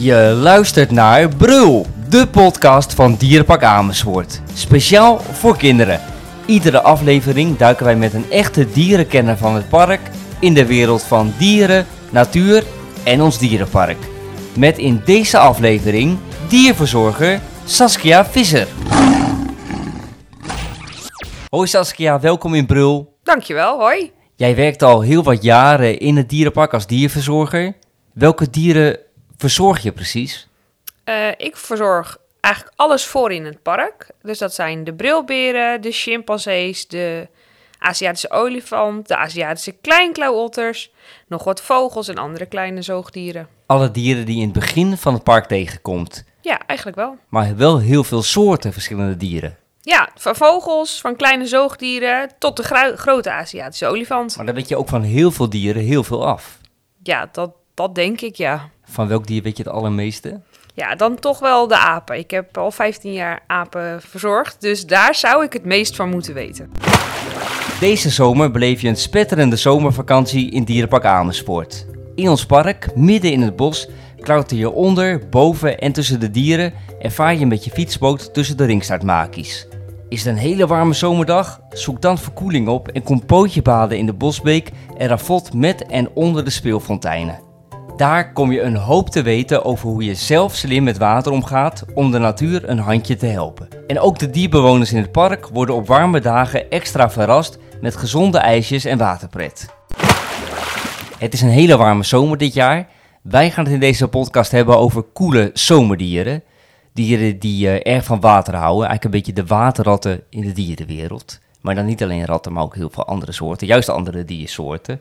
Je luistert naar Brul, de podcast van Dierenpark Amersfoort. Speciaal voor kinderen. Iedere aflevering duiken wij met een echte dierenkenner van het park in de wereld van dieren, natuur en ons dierenpark. Met in deze aflevering dierverzorger Saskia Visser. Hoi Saskia, welkom in Brul. Dankjewel, hoi. Jij werkt al heel wat jaren in het dierenpark als dierverzorger. Welke dieren verzorg je precies? Uh, ik verzorg eigenlijk alles voor in het park. Dus dat zijn de brilberen, de chimpansees, de Aziatische olifant, de Aziatische kleinklauwotters, nog wat vogels en andere kleine zoogdieren. Alle dieren die je in het begin van het park tegenkomt. Ja, eigenlijk wel. Maar wel heel veel soorten verschillende dieren. Ja, van vogels, van kleine zoogdieren tot de grote Aziatische olifant. Maar dan weet je ook van heel veel dieren heel veel af. Ja, dat, dat denk ik, ja. Van welk dier weet je het allermeeste? Ja, dan toch wel de apen. Ik heb al 15 jaar apen verzorgd, dus daar zou ik het meest van moeten weten. Deze zomer beleef je een spetterende zomervakantie in Dierenpark Amersfoort. In ons park, midden in het bos, klauter je onder, boven en tussen de dieren en vaar je met je fietsboot tussen de ringstaartmakies. Is het een hele warme zomerdag? Zoek dan verkoeling op en kom pootje baden in de Bosbeek en rafot met en onder de speelfonteinen. Daar kom je een hoop te weten over hoe je zelf slim met water omgaat om de natuur een handje te helpen. En ook de dierbewoners in het park worden op warme dagen extra verrast met gezonde ijsjes en waterpret. Het is een hele warme zomer dit jaar. Wij gaan het in deze podcast hebben over koele zomerdieren. Dieren die uh, erg van water houden. Eigenlijk een beetje de waterratten in de dierenwereld. Maar dan niet alleen ratten, maar ook heel veel andere soorten. Juist andere diersoorten.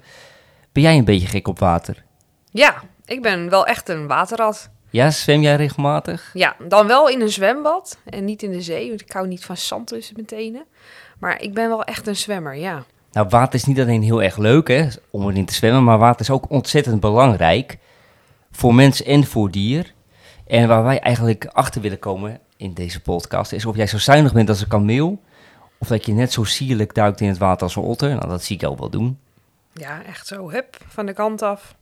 Ben jij een beetje gek op water? Ja, ik ben wel echt een waterrat. Ja, zwem jij regelmatig? Ja, dan wel in een zwembad en niet in de zee, want ik hou niet van zand tussen mijn tenen. Maar ik ben wel echt een zwemmer, ja. Nou, water is niet alleen heel erg leuk hè, om erin te zwemmen, maar water is ook ontzettend belangrijk voor mens en voor dier. En waar wij eigenlijk achter willen komen in deze podcast is of jij zo zuinig bent als een kameel, of dat je net zo sierlijk duikt in het water als een otter. Nou, dat zie ik jou wel doen. Ja, echt zo, hup, van de kant af.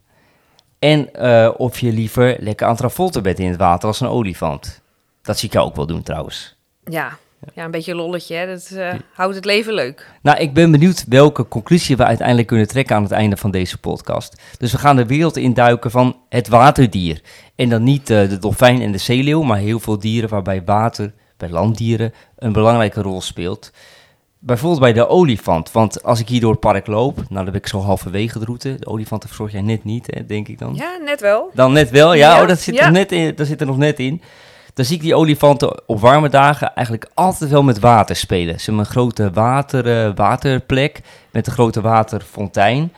En uh, of je liever lekker aan bent in het water als een olifant. Dat zie ik jou ook wel doen trouwens. Ja, ja een beetje lolletje, hè? dat uh, houdt het leven leuk. Nou, ik ben benieuwd welke conclusie we uiteindelijk kunnen trekken aan het einde van deze podcast. Dus we gaan de wereld induiken van het waterdier. En dan niet uh, de dolfijn en de zeeleeuw, maar heel veel dieren waarbij water bij landdieren een belangrijke rol speelt bijvoorbeeld bij de olifant. Want als ik hier door het park loop, nou dan ben ik zo halverwege de route. De olifanten verzorg jij net niet, hè, denk ik dan. Ja, net wel. Dan net wel, ja. oh, dat zit, er net in, dat zit er nog net in. Dan zie ik die olifanten op warme dagen eigenlijk altijd wel met water spelen. Ze hebben een grote water, uh, waterplek met een grote waterfontein.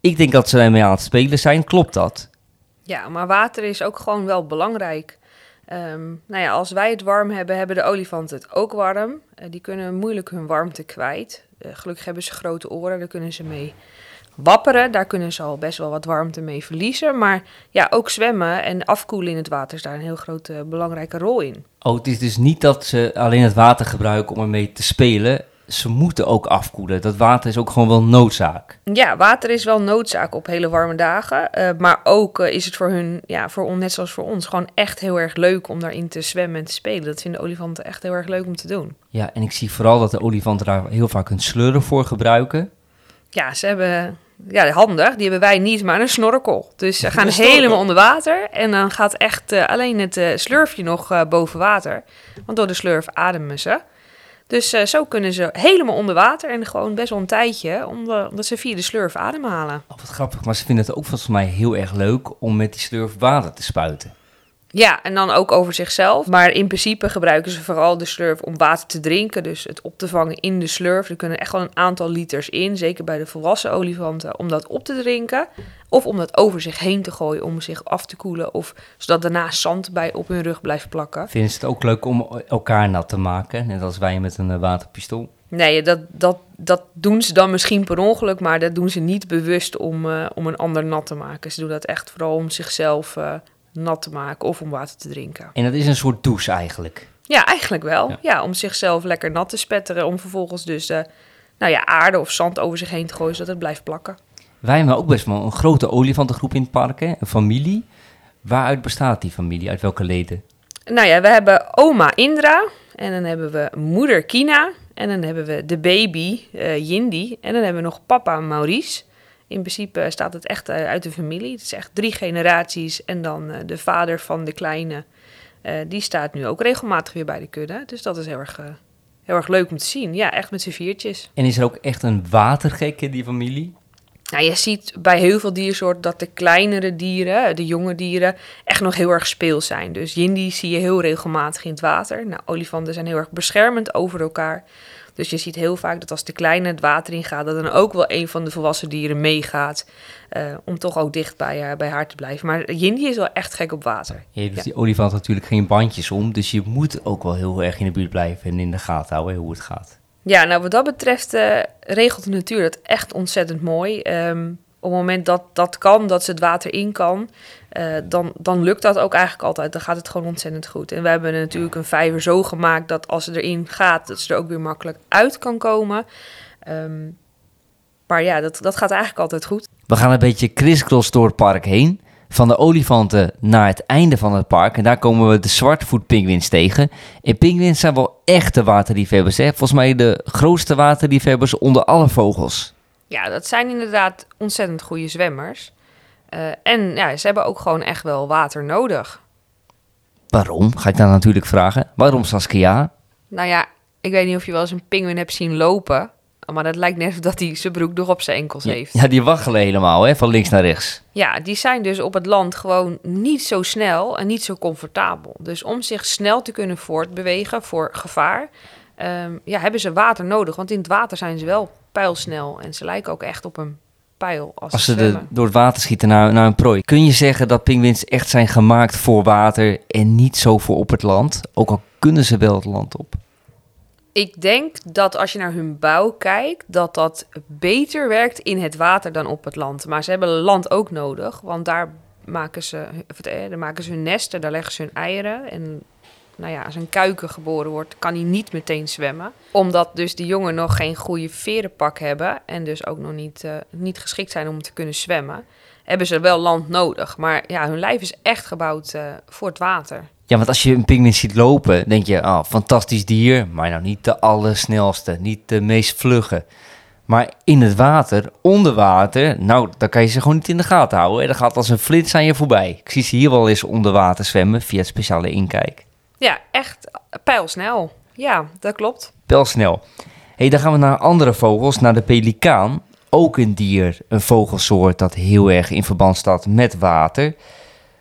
Ik denk dat ze ermee aan het spelen zijn. Klopt dat? Ja, maar water is ook gewoon wel belangrijk. Um, nou ja, als wij het warm hebben, hebben de olifanten het ook warm. Uh, die kunnen moeilijk hun warmte kwijt. Uh, gelukkig hebben ze grote oren, daar kunnen ze mee wapperen. Daar kunnen ze al best wel wat warmte mee verliezen. Maar ja, ook zwemmen en afkoelen in het water is daar een heel grote belangrijke rol in. Oh, het is dus niet dat ze alleen het water gebruiken om ermee te spelen ze moeten ook afkoelen. Dat water is ook gewoon wel noodzaak. Ja, water is wel noodzaak op hele warme dagen. Uh, maar ook uh, is het voor hun, ja, voor on, net zoals voor ons, gewoon echt heel erg leuk om daarin te zwemmen en te spelen. Dat vinden olifanten echt heel erg leuk om te doen. Ja, en ik zie vooral dat de olifanten daar heel vaak hun slurren voor gebruiken. Ja, ze hebben, ja, handig, die hebben wij niet, maar een snorkel. Dus ze gaan helemaal onder water en dan gaat echt uh, alleen het slurfje nog boven water. Want door de slurf ademen ze. Dus uh, zo kunnen ze helemaal onder water en gewoon best wel een tijdje, omdat ze via de slurf ademhalen. Oh, wat grappig, maar ze vinden het ook volgens mij heel erg leuk om met die slurf water te spuiten. Ja, en dan ook over zichzelf. Maar in principe gebruiken ze vooral de slurf om water te drinken. Dus het op te vangen in de slurf. Er kunnen echt wel een aantal liters in, zeker bij de volwassen olifanten, om dat op te drinken. Of om dat over zich heen te gooien om zich af te koelen. Of zodat daarna zand bij op hun rug blijft plakken. Vinden ze het ook leuk om elkaar nat te maken? Net als wij met een eh, waterpistool. Nee, dat, dat, dat doen ze dan misschien per ongeluk, maar dat doen ze niet bewust om, uh, om een ander nat te maken. Ze doen dat echt vooral om zichzelf uh, nat te maken of om water te drinken. En dat is een soort douche eigenlijk? Ja, eigenlijk wel. Ja, om zichzelf lekker nat te spetteren. Om vervolgens dus nou ja, aarde of zand over zich heen te gooien, zodat het blijft plakken. Wij hebben ook best wel een grote olifantengroep in het park, hè? een familie. Waaruit bestaat die familie? Uit welke leden? Nou ja, we hebben oma Indra en dan hebben we moeder Kina en dan hebben we de baby uh, Yindi en dan hebben we nog papa Maurice. In principe staat het echt eh, uit de familie. Het is echt drie generaties en dan de vader van de kleine. die staat nu ook regelmatig weer bij de kudde. Dus dat is heel erg heel erg leuk om te zien. Ja, echt met z'n viertjes. En is er ook echt een watergek in die familie? Nou, je ziet bij heel veel diersoorten dat de kleinere dieren, de jonge dieren, echt nog heel erg speels zijn. Dus Yindi zie je heel regelmatig in het water. Nou, olifanten zijn heel erg beschermend over elkaar. Dus je ziet heel vaak dat als de kleine het water ingaat, dat dan ook wel een van de volwassen dieren meegaat. Uh, om toch ook dicht bij, uh, bij haar te blijven. Maar Jindy is wel echt gek op water. Ja, dus die olifant natuurlijk geen bandjes om. Dus je moet ook wel heel erg in de buurt blijven en in de gaten houden hoe het gaat. Ja, nou wat dat betreft uh, regelt de natuur dat echt ontzettend mooi. Um, op het moment dat dat kan, dat ze het water in kan, uh, dan, dan lukt dat ook eigenlijk altijd. Dan gaat het gewoon ontzettend goed. En we hebben natuurlijk een vijver zo gemaakt dat als ze erin gaat, dat ze er ook weer makkelijk uit kan komen. Um, maar ja, dat, dat gaat eigenlijk altijd goed. We gaan een beetje crisscross door het park heen. Van de olifanten naar het einde van het park. En daar komen we de zwartvoetpinguïns tegen. En pinguïns zijn wel echte waterliefhebbers. Hè? Volgens mij de grootste waterliefhebbers onder alle vogels. Ja, dat zijn inderdaad ontzettend goede zwemmers. Uh, en ja, ze hebben ook gewoon echt wel water nodig. Waarom? Ga ik dan natuurlijk vragen. Waarom Saskia? Nou ja, ik weet niet of je wel eens een pinguïn hebt zien lopen. Maar dat lijkt net dat hij zijn broek nog op zijn enkels heeft. Ja, die waggelen helemaal, hè, van links naar rechts. Ja, die zijn dus op het land gewoon niet zo snel en niet zo comfortabel. Dus om zich snel te kunnen voortbewegen voor gevaar, um, ja, hebben ze water nodig. Want in het water zijn ze wel pijlsnel en ze lijken ook echt op een pijl als, als ze, de, door het water schieten naar, naar een prooi. Kun je zeggen dat pinguïns echt zijn gemaakt voor water en niet zo voor op het land? Ook al kunnen ze wel het land op. Ik denk dat als je naar hun bouw kijkt, dat dat beter werkt in het water dan op het land. Maar ze hebben land ook nodig, want daar maken ze, eh, daar maken ze hun nesten, daar leggen ze hun eieren. En nou ja, als een kuiken geboren wordt, kan hij niet meteen zwemmen. Omdat dus die jongen nog geen goede verenpak hebben en dus ook nog niet, uh, niet geschikt zijn om te kunnen zwemmen, hebben ze wel land nodig. Maar ja, hun lijf is echt gebouwd uh, voor het water. Ja, want als je een pinguïn ziet lopen, denk je, oh, fantastisch dier, maar nou niet de allersnelste, niet de meest vlugge. Maar in het water, onder water, nou, dan kan je ze gewoon niet in de gaten houden. En dan gaat als een flits aan je voorbij. Ik zie ze hier wel eens onder water zwemmen via het speciale inkijk. Ja, echt pijlsnel. Ja, dat klopt. Pijlsnel. hey, dan gaan we naar andere vogels, naar de pelikaan. Ook een dier, een vogelsoort dat heel erg in verband staat met water.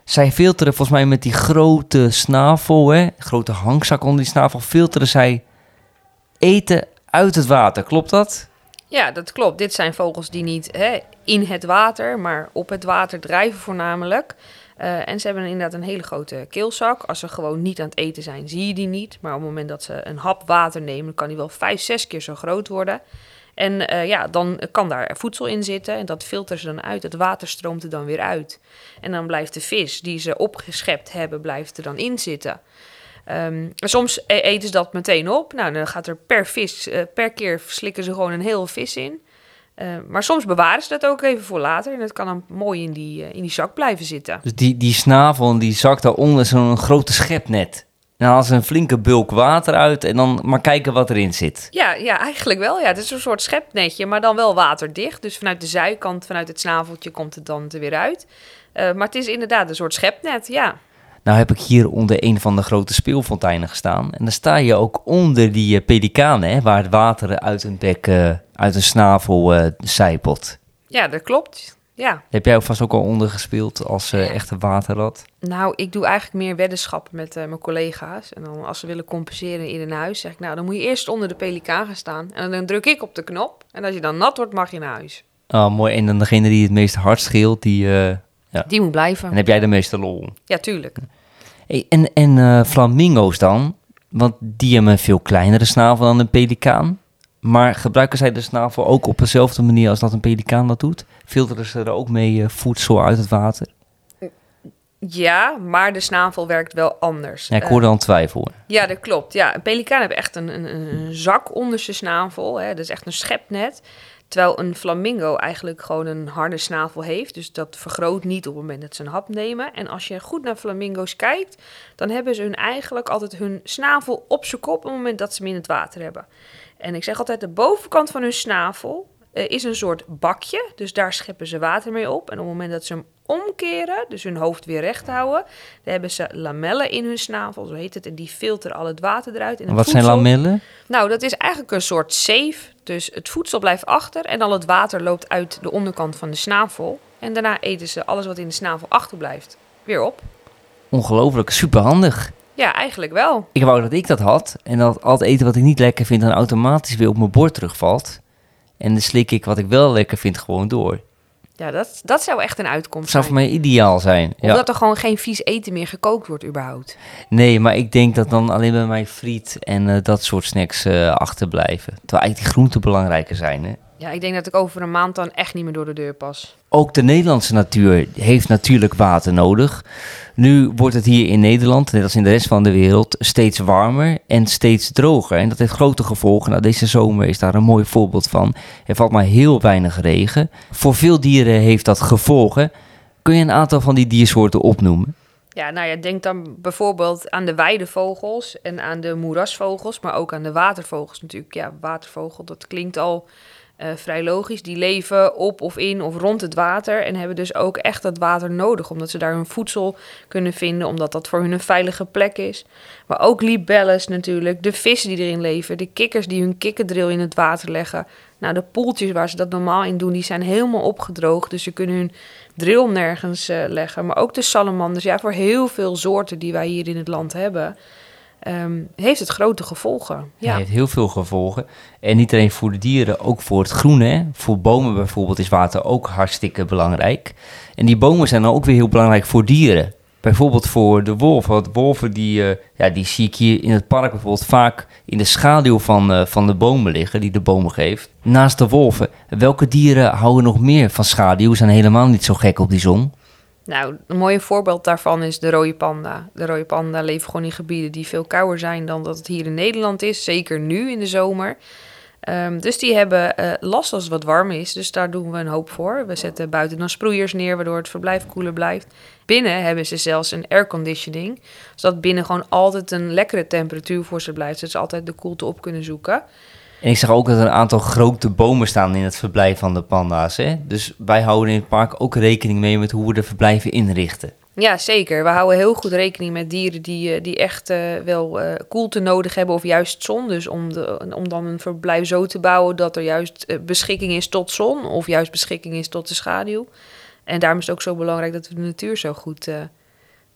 Zij filteren volgens mij met die grote snavel, hè, grote hangzak onder die snavel, filteren zij eten uit het water. Klopt dat? Ja, dat klopt. Dit zijn vogels die niet hè, in het water, maar op het water drijven voornamelijk. Uh, en ze hebben inderdaad een hele grote keelzak. Als ze gewoon niet aan het eten zijn, zie je die niet. Maar op het moment dat ze een hap water nemen, kan die wel vijf, zes keer zo groot worden. En uh, ja, dan kan daar voedsel in zitten en dat filteren ze dan uit. Het water stroomt er dan weer uit. En dan blijft de vis die ze opgeschept hebben, blijft er dan in zitten. Um, soms e-, eten ze dat meteen op. Nou, dan gaat er per vis, uh, per keer slikken ze gewoon een hele vis in. Uh, maar soms bewaren ze dat ook even voor later. En dat kan dan mooi in die, uh, in die zak blijven zitten. Dus die, die snavel en die zak daaronder is zo'n grote schepnet. En dan haal ze een flinke bulk water uit en dan maar kijken wat erin zit. Ja, ja eigenlijk wel. Ja. Het is een soort schepnetje, maar dan wel waterdicht. Dus vanuit de zijkant, vanuit het snaveltje, komt het dan er weer uit. Uh, maar het is inderdaad een soort schepnet, ja. Nou heb ik hier onder een van de grote speelfonteinen gestaan. En dan sta je ook onder die uh, pelikanen, hè, waar het water uit een bek, uh, uit een snavel uh, zijpelt. Ja, dat klopt. Ja. Heb jij vast ook al onder gespeeld als uh, echte waterrat? Nou, ik doe eigenlijk meer weddenschappen met uh, mijn collega's. En dan als ze willen compenseren in een huis, zeg ik, nou, dan moet je eerst onder de pelikaan gaan staan. En dan druk ik op de knop. En als je dan nat wordt, mag je naar huis. Oh, mooi. En dan degene die het meest hard scheelt, die... Uh, ja. Die moet blijven. En heb jij de meeste lol? Ja, tuurlijk. Hey, en en flamingo's dan? Want die hebben een veel kleinere snavel dan een pelikaan. Maar gebruiken zij de snavel ook op dezelfde manier als dat een pelikaan dat doet? Filteren ze er ook mee uh, voedsel uit het water? Ja, maar de snavel werkt wel anders. Ja, ik hoorde dan twijfel. Ja, dat klopt. Ja, een pelikaan heeft echt een, een, een zak onder zijn snavel. Hè. Dat is echt een schepnet. Terwijl een flamingo eigenlijk gewoon een harde snavel heeft. Dus dat vergroot niet op het moment dat ze een hap nemen. En als je goed naar flamingo's kijkt, dan hebben ze hun eigenlijk altijd hun snavel op zijn kop op het moment dat ze hem in het water hebben. En ik zeg altijd, de bovenkant van hun snavel is een soort bakje. Dus daar scheppen ze water mee op. En op het moment dat ze hem omkeren, dus hun hoofd weer recht houden, dan hebben ze lamellen in hun snavel, zo heet het. En die filteren al het water eruit. En Wat zijn lamellen? nou, dat is eigenlijk een soort zeef. Dus het voedsel blijft achter en al het water loopt uit de onderkant van de snavel. En daarna eten ze alles wat in de snavel achterblijft weer op. Ongelooflijk, superhandig. Ja, eigenlijk wel. Ik wou dat ik dat had en dat al het eten wat ik niet lekker vind dan automatisch weer op mijn bord terugvalt. En dan slik ik wat ik wel lekker vind gewoon door. Ja, dat, dat zou echt een Dat uitkomst zou voor zijn. mij ideaal zijn. Ja. Omdat er gewoon geen vies eten meer gekookt wordt überhaupt. Nee, maar ik denk dat dan alleen bij mij friet en eh, dat soort snacks eh, achterblijven. Terwijl eigenlijk die groenten belangrijker zijn. Hè? Ja, ik denk dat ik over een maand dan echt niet meer door de deur pas. Ook de Nederlandse natuur heeft natuurlijk water nodig. Nu wordt het hier in Nederland, net als in de rest van de wereld, steeds warmer en steeds droger. En dat heeft grote gevolgen. Nou, deze zomer is daar een mooi voorbeeld van. Er valt maar heel weinig regen. Voor veel dieren heeft dat gevolgen. Kun je een aantal van die diersoorten opnoemen? Ja, nou ja, denk dan bijvoorbeeld aan de weidevogels en aan de moerasvogels, maar ook aan de watervogels natuurlijk. Ja, watervogel, dat klinkt al eh, vrij logisch. Die leven op of in of rond het water en hebben dus ook echt dat water nodig, omdat ze daar hun voedsel kunnen vinden, omdat dat voor hun een veilige plek is. Maar ook libelles natuurlijk, de vissen die erin leven, de kikkers die hun kikkerdril in het water leggen. Nou, de poeltjes waar ze dat normaal in doen, die zijn helemaal opgedroogd, dus ze kunnen hun drill nergens eh, leggen. Maar ook de salamanders, ja, voor heel veel soorten die wij hier in het land hebben, ehm, heeft het grote gevolgen. Ja. Ja, heeft heel veel gevolgen. En niet alleen voor de dieren, ook voor het groen. Hè? Voor bomen bijvoorbeeld is water ook hartstikke belangrijk. En die bomen zijn dan ook weer heel belangrijk voor dieren. Bijvoorbeeld voor de wolf. Want wolven die, eh, ja, die zie ik hier in het park bijvoorbeeld vaak in de schaduw van, eh, van de bomen liggen, die de bomen geeft. Naast de wolven, welke dieren houden nog meer van schaduw? Zijn helemaal niet zo gek op die zon. Nou, een mooi voorbeeld daarvan is de rode panda. De rode panda leeft gewoon in gebieden die veel kouder zijn dan dat het hier in Nederland is. Zeker nu in de zomer. Ehm, dus die hebben eh, last als het wat warm is. Dus daar doen we een hoop voor. We zetten buiten dan sproeiers neer, waardoor het verblijf koeler blijft. Binnen hebben ze zelfs een airconditioning. Zodat binnen gewoon altijd een lekkere temperatuur voor ze blijft. Zodat ze altijd de koelte op kunnen zoeken. En ik zag ook dat er een aantal grote bomen staan in het verblijf van de panda's. Hè? Dus wij houden in het park ook rekening mee met hoe we de verblijven inrichten. Ja, zeker. We houden heel goed rekening met dieren die, eh, die echt eh, wel eh, koelte nodig hebben of juist zon. Dus om, om dan een verblijf zo te bouwen dat er juist beschikking is tot zon of juist beschikking is tot de schaduw. En daarom is het ook zo belangrijk dat we de natuur zo goed eh,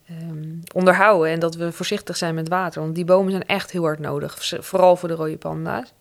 ehm, onderhouden en dat we voorzichtig zijn met water. Want die bomen zijn echt heel hard nodig, vooral voor de rode panda's.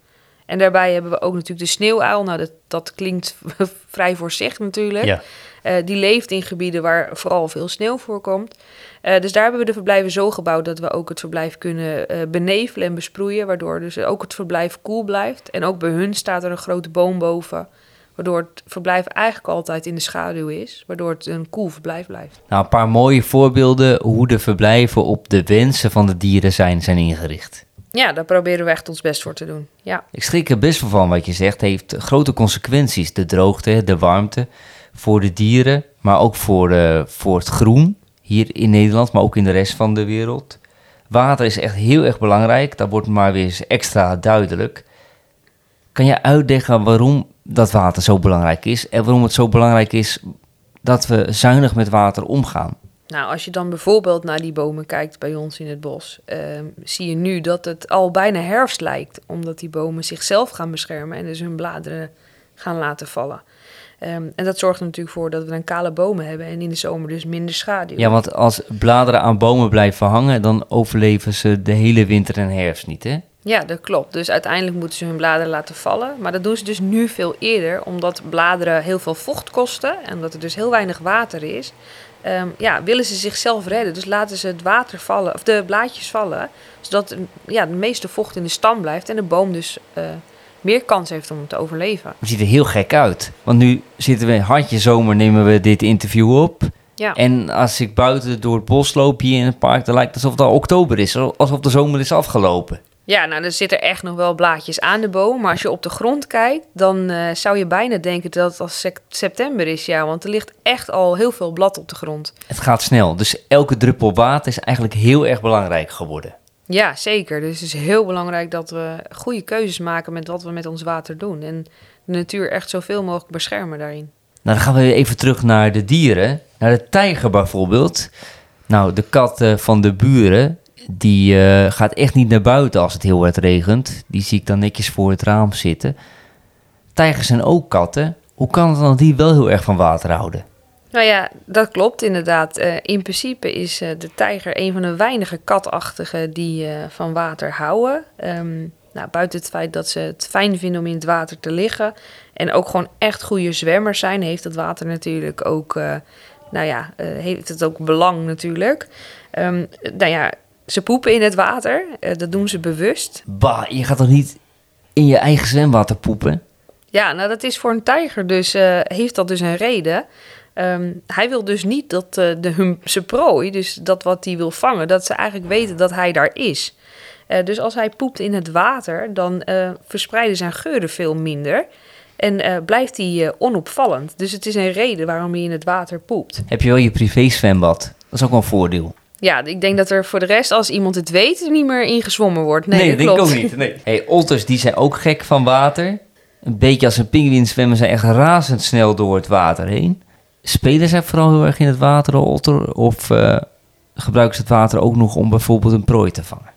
En daarbij hebben we ook natuurlijk de sneeuwuil. Nou, dat, dat klinkt vrij voor zich natuurlijk. Ja. Eh, die leeft in gebieden waar vooral veel sneeuw voorkomt. Eh, dus daar hebben we de verblijven zo gebouwd dat we ook het verblijf kunnen eh, benevelen en besproeien. Waardoor dus ook het verblijf koel blijft. En ook bij hun staat er een grote boom boven. Waardoor het verblijf eigenlijk altijd in de schaduw is. Waardoor het een koel verblijf blijft. Nou, een paar mooie voorbeelden hoe de verblijven op de wensen van de dieren zijn, zijn ingericht. Ja, daar proberen we echt ons best voor te doen. Ja, Ik schrik er best wel van wat je zegt. Het heeft grote consequenties. De droogte, de warmte voor de dieren, maar ook voor, eh, voor het groen hier in Nederland, maar ook in de rest van de wereld. Water is echt heel erg belangrijk. Dat wordt maar weer eens extra duidelijk. Kan je uitleggen waarom dat water zo belangrijk is en waarom het zo belangrijk is dat we zuinig met water omgaan? Nou, als je dan bijvoorbeeld naar die bomen kijkt bij ons in het bos, ehm, zie je nu dat het al bijna herfst lijkt, omdat die bomen zichzelf gaan beschermen en dus hun bladeren gaan laten vallen. Ehm, en dat zorgt er natuurlijk voor dat we dan kale bomen hebben en in de zomer dus minder schaduw. Ja, want als bladeren aan bomen blijven hangen, dan overleven ze de hele winter en herfst niet, hè? Ja, dat klopt. Dus uiteindelijk moeten ze hun bladeren laten vallen. Maar dat doen ze dus nu veel eerder, omdat bladeren heel veel vocht kosten en omdat er dus heel weinig water is. Ehm, ja, willen ze zichzelf redden. Dus laten ze het water vallen, of de blaadjes vallen, zodat ja, de meeste vocht in de stam blijft en de boom dus eh, meer kans heeft om te overleven. Het ziet er heel gek uit. Want nu zitten we handje zomer, nemen we dit interview op. Ja. En als ik buiten door het bos loop hier in het park, dan lijkt het alsof het al oktober is. Alsof de zomer is afgelopen. Ja, nou, er zitten echt nog wel blaadjes aan de boom. Maar als je op de grond kijkt, dan eh, zou je bijna denken dat het als sec- september is. Ja, want er ligt echt al heel veel blad op de grond. Het gaat snel, dus elke druppel water is eigenlijk heel erg belangrijk geworden. Ja, zeker. Dus het is heel belangrijk dat we goede keuzes maken met wat we met ons water doen. En de natuur echt zoveel mogelijk beschermen daarin. Nou, dan gaan we even terug naar de dieren. Naar de tijger bijvoorbeeld. Nou, de kat van de buren, die eh, gaat echt niet naar buiten als het heel hard regent. Die zie ik dan netjes voor het raam zitten. Tijgers zijn ook katten. Hoe kan het dan dat die wel heel erg van water houden? Nou ja, dat klopt inderdaad. Eh, in principe is eh, de tijger een van de weinige katachtigen die van water houden. Ehm, nou, buiten het feit dat ze het fijn vinden om in het water te liggen en ook gewoon echt goede zwemmers zijn, heeft het water natuurlijk ook, nou ja, heeft het ook belang natuurlijk. Ehm, nou ja, ze poepen in het water, eh, dat doen ze bewust. Bah, je gaat toch niet in je eigen zwemwater poepen? Ja, nou dat is voor een tijger dus, eh, heeft dat dus een reden. Ehm, hij wil dus niet dat eh, de, hun, zijn prooi, dus dat wat hij wil vangen, dat ze eigenlijk weten dat hij daar is. Dus als hij poept in het water, dan verspreiden zijn geuren veel minder. En blijft hij onopvallend. Dus het is een reden waarom hij in het water poept. Heb je wel je privé zwembad? Dat is ook wel een voordeel. Ja, ik denk dat er voor de rest, als iemand het weet, er niet meer in gezwommen wordt. Nee, dat dat denk ik klopt. ook niet. Nee. Hey, otters die zijn ook gek van water. Een beetje als een pinguïn zwemmen ze echt razendsnel door het water heen. Spelen zij vooral heel erg in het water, de otter? Of eh, gebruiken ze het water ook nog om bijvoorbeeld een prooi te vangen?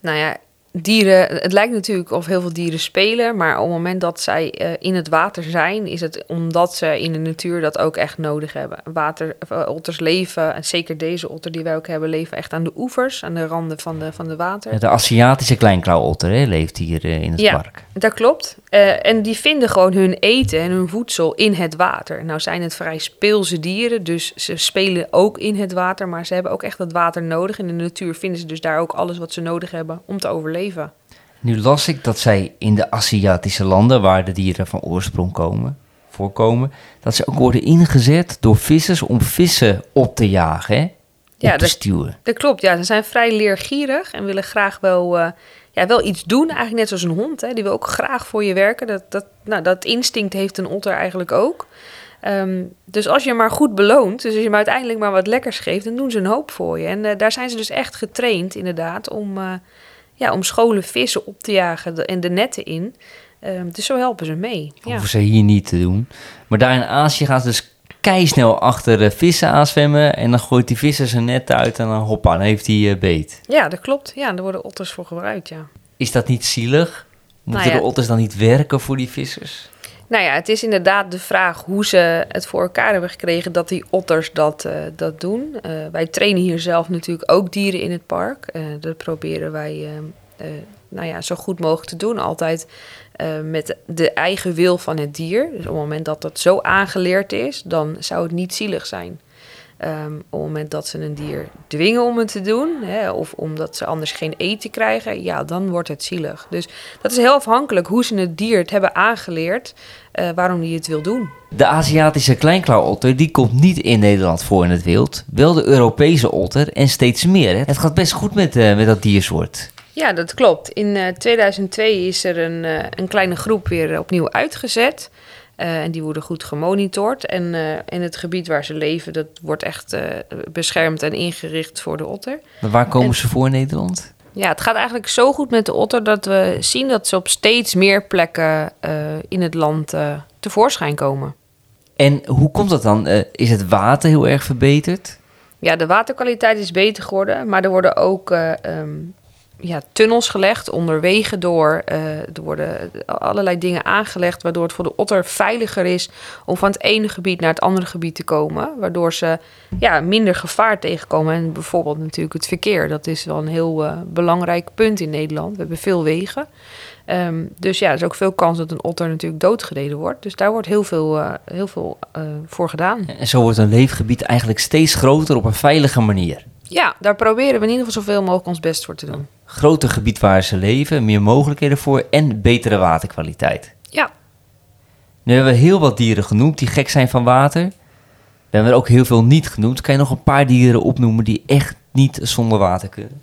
Nou ja, dieren, het lijkt natuurlijk of heel veel dieren spelen, maar op het moment dat zij eh, in het water zijn, is het omdat ze in de natuur dat ook echt nodig hebben. Water, eh, otters leven, en zeker deze otter die wij ook hebben, leven echt aan de oevers, aan de randen van de, van de water. De Aziatische kleinklauwotter hè, leeft hier eh, in het Ja. park. Dat klopt. En die vinden gewoon hun eten en hun voedsel in het water. Nou zijn het vrij speelse dieren, dus ze spelen ook in het water, maar ze hebben ook echt het water nodig. In de natuur vinden ze dus daar ook alles wat ze nodig hebben om te overleven. Nu las ik dat zij in de Aziatische landen, waar de dieren van oorsprong komen, voorkomen, dat ze ook worden ingezet door vissers om vissen op te jagen, hè? Ja, op te dat- stuwen. Dat klopt, ja. Ze zijn vrij leergierig en willen graag wel, eh, ja, wel iets doen. Eigenlijk net zoals een hond, hè. Die wil ook graag voor je werken. Dat, dat, nou, dat instinct heeft een otter eigenlijk ook. Ehm, dus als je hem maar goed beloont, dus als je hem uiteindelijk maar wat lekkers geeft, dan doen ze een hoop voor je. En eh, daar zijn ze dus echt getraind, inderdaad, om, eh, ja, om scholen vissen op te jagen en de netten in. Ehm, dus zo helpen ze mee. Ja. hoeven ze hier niet te doen. Maar daar in Azië gaan ze dus keisnel achter de vissen aanzwemmen en dan gooit die visser zijn net uit en dan hoppa, dan heeft hij eh, beet. ja, dat klopt. Ja, daar worden otters voor gebruikt, ja. Is dat niet zielig? Moeten Nou ja. de otters dan niet werken voor die vissers? Nou ja, het is inderdaad de vraag hoe ze het voor elkaar hebben gekregen dat die otters dat, eh, dat doen. Eh, wij trainen hier zelf natuurlijk ook dieren in het park. Eh, dat proberen wij nou ja, zo goed mogelijk te doen. Altijd met de eigen wil van het dier. Dus op het moment dat dat zo aangeleerd is, dan zou het niet zielig zijn. Ehm, op het moment dat ze een dier dwingen om het te doen, hè, of omdat ze anders geen eten krijgen, ja, dan wordt het zielig. Dus dat is heel afhankelijk hoe ze het dier het hebben aangeleerd, eh, waarom die het wil doen. De Aziatische kleinklauwotter die komt niet in Nederland voor in het wild. Wel de Europese otter en steeds meer. Hè? Het gaat best goed met, eh, met dat diersoort. Ja, dat klopt. In eh, 2002 is er een, eh, een kleine groep weer opnieuw uitgezet. Eh, en die worden goed gemonitord. En eh, in het gebied waar ze leven, dat wordt echt eh, beschermd en ingericht voor de otter. Maar waar komen En- ze voor in Nederland? Ja, het gaat eigenlijk zo goed met de otter dat we zien dat ze op steeds meer plekken in het land tevoorschijn komen. En hoe komt dat dan? Is het water heel erg verbeterd? Ja, de waterkwaliteit is beter geworden, maar er worden ook eh, ehm, ja, tunnels gelegd onder wegen door. Eh, er worden allerlei dingen aangelegd waardoor het voor de otter veiliger is om van het ene gebied naar het andere gebied te komen. Waardoor ze ja, minder gevaar tegenkomen. En bijvoorbeeld natuurlijk het verkeer. Dat is wel een heel eh, belangrijk punt in Nederland. We hebben veel wegen. Ehm, dus ja, er is ook veel kans dat een otter natuurlijk doodgereden wordt. Dus daar wordt heel veel, eh, heel veel voor gedaan. En zo wordt een leefgebied eigenlijk steeds groter op een veilige manier. Ja, daar proberen we in ieder geval zoveel mogelijk ons best voor te doen. Groter gebied waar ze leven, meer mogelijkheden voor en betere waterkwaliteit. Ja, Nu hebben we heel wat dieren genoemd die gek zijn van water. We hebben er ook heel veel niet genoemd. Kan je nog een paar dieren opnoemen die echt niet zonder water kunnen?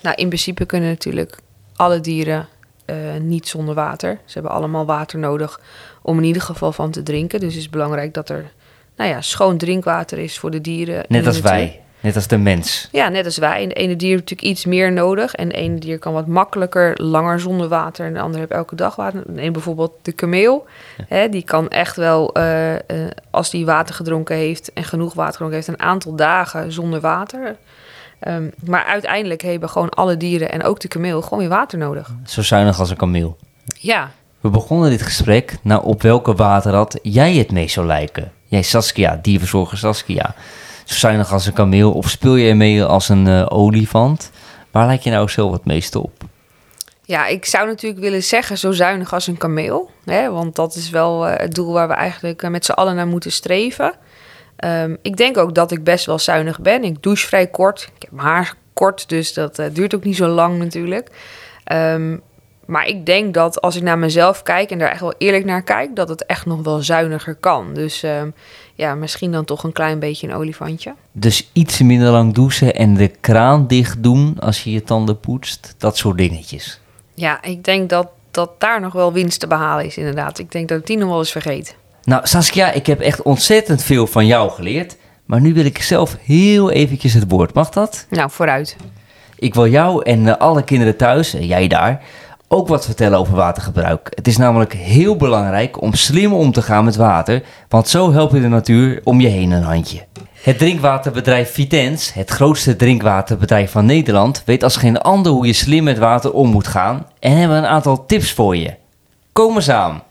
nou in principe kunnen natuurlijk alle dieren eh, niet zonder water. Ze hebben allemaal water nodig om in ieder geval van te drinken. Dus het is belangrijk dat er nou ja, schoon drinkwater is voor de dieren. Net als wij, net als de mens. Ja, net als wij. En de ene dier heeft natuurlijk iets meer nodig. En de ene dier kan wat makkelijker, langer zonder water. En de andere heeft elke dag water. En bijvoorbeeld de kameel. Hè, die kan echt wel, eh, eh, als die water gedronken heeft en genoeg water gedronken heeft, een aantal dagen zonder water. Ehm, maar uiteindelijk hebben gewoon alle dieren en ook de kameel gewoon weer water nodig. Zo zuinig als een kameel. Ja, We begonnen dit gesprek naar op welke waterrat jij het meest zou lijken. Jij Saskia, dierverzorger Saskia. Zo zuinig als een kameel of speel je mee als een eh, olifant? Waar lijk je nou zelf het meeste op? Ja, ik zou natuurlijk willen zeggen zo zuinig als een kameel. Hè, want dat is wel eh, het doel waar we eigenlijk eh, met z'n allen naar moeten streven. Ehm, ik denk ook dat ik best wel zuinig ben. Ik douche vrij kort. Ik heb mijn haar kort, dus dat duurt ook niet zo lang natuurlijk. Ehm, maar ik denk dat als ik naar mezelf kijk en daar echt wel eerlijk naar kijk, dat het echt nog wel zuiniger kan. Dus ehm, ja, misschien dan toch een klein beetje een olifantje. Dus iets minder lang douchen en de kraan dicht doen als je je tanden poetst. Dat soort dingetjes. Ja, ik denk dat, dat daar nog wel winst te behalen is, inderdaad. Ik denk dat ik die nog wel eens vergeet. Nou Saskia, ik heb echt ontzettend veel van jou geleerd. Maar nu wil ik zelf heel eventjes het woord. Mag dat? Nou, vooruit. Ik wil jou en eh, alle kinderen thuis, en jij daar, ook wat vertellen over watergebruik. Het is namelijk heel belangrijk om slim om te gaan met water, want zo help je de natuur om je heen een handje. Het drinkwaterbedrijf Vitens, het grootste drinkwaterbedrijf van Nederland, weet als geen ander hoe je slim met water om moet gaan en hebben een aantal tips voor je. Kom eens aan.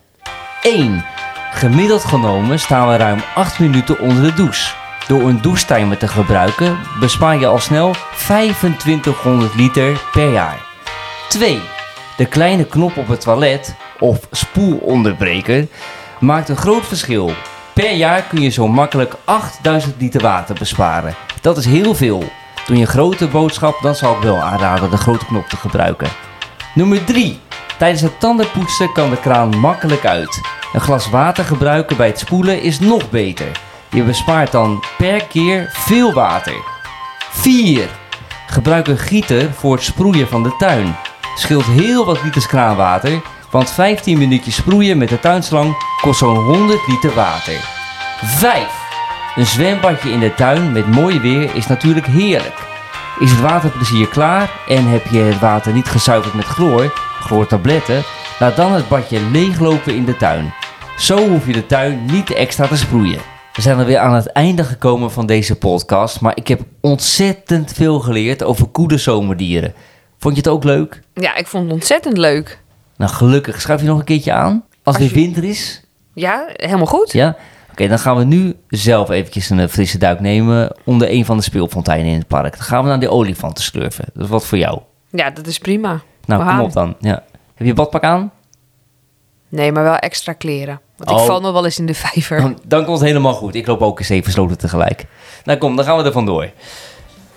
1. Gemiddeld genomen staan we ruim 8 minuten onder de douche. Door een douchetimer te gebruiken bespaar je al snel 2500 liter per jaar. 2. De kleine knop op het toilet, of spoelonderbreker, maakt een groot verschil. Per jaar kun je zo makkelijk 8000 liter water besparen. Dat is heel veel. Doe je een grote boodschap, dan zal ik wel aanraden de grote knop te gebruiken. Nummer 3. Tijdens het tandenpoetsen kan de kraan makkelijk uit. Een glas water gebruiken bij het spoelen is nog beter. Je bespaart dan per keer veel water. 4. Gebruik een gieter voor het sproeien van de tuin. Scheelt heel wat liters kraanwater, want 15 minuutjes sproeien met de tuinslang kost zo'n 100 liter water. 5. Een zwembadje in de tuin met mooi weer is natuurlijk heerlijk. Is het waterplezier klaar en heb je het water niet gezuiverd met chloor, chloortabletten, laat dan het badje leeglopen in de tuin. Zo hoef je de tuin niet extra te sproeien. We zijn alweer aan het einde gekomen van deze podcast, maar ik heb ontzettend veel geleerd over koede zomerdieren. Vond je het ook leuk? Ja, ik vond het ontzettend leuk. Nou, gelukkig. Schuif je nog een keertje aan? Als het je- winter is? Ja, helemaal goed. Ja? Oké, dan gaan we nu zelf eventjes een eh, frisse duik nemen onder een van de speelfonteinen in het park. Dan gaan we naar de olifanten slurfen. Dat is wat voor jou. Ja, dat is prima. Nou, We kom op dan. Ja. Heb je badpak aan? Nee, maar wel extra kleren. Want ik Oh. val nog wel eens in de vijver. Dan, dan komt het helemaal goed. Ik loop ook eens even sloten tegelijk. Nou kom, dan gaan we er vandoor.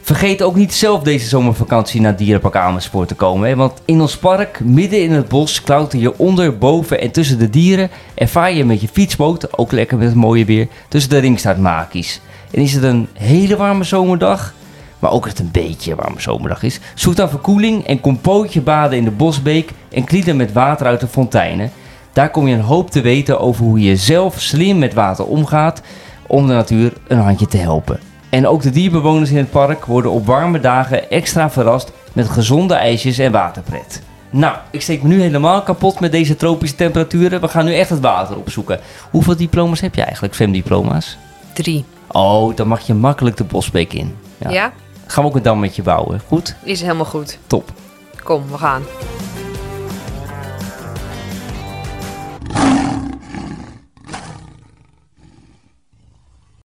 Vergeet ook niet zelf deze zomervakantie naar Dierenpark Amersfoort te komen. Hè? Want in ons park, midden in het bos, klauter je onder, boven en tussen de dieren. Ervaar je met je fietsboot, ook lekker met het mooie weer, tussen de ringstaartmakies. En is het een hele warme zomerdag, maar ook het een beetje warme zomerdag is, zoek dan verkoeling en kom pootje baden in de bosbeek en klieden met water uit de fonteinen. Daar kom je een hoop te weten over hoe je zelf slim met water omgaat om de natuur een handje te helpen. En ook de dierbewoners in het park worden op warme dagen extra verrast met gezonde ijsjes en waterpret. Nou, ik steek me nu helemaal kapot met deze tropische temperaturen. We gaan nu echt het water opzoeken. Hoeveel diploma's heb je eigenlijk, zwemdiploma's? Drie. Oh, dan mag je makkelijk de bosbeek in. Ja. Ja? Gaan we ook een dammetje bouwen, goed? Is helemaal goed. Top. Kom, we gaan.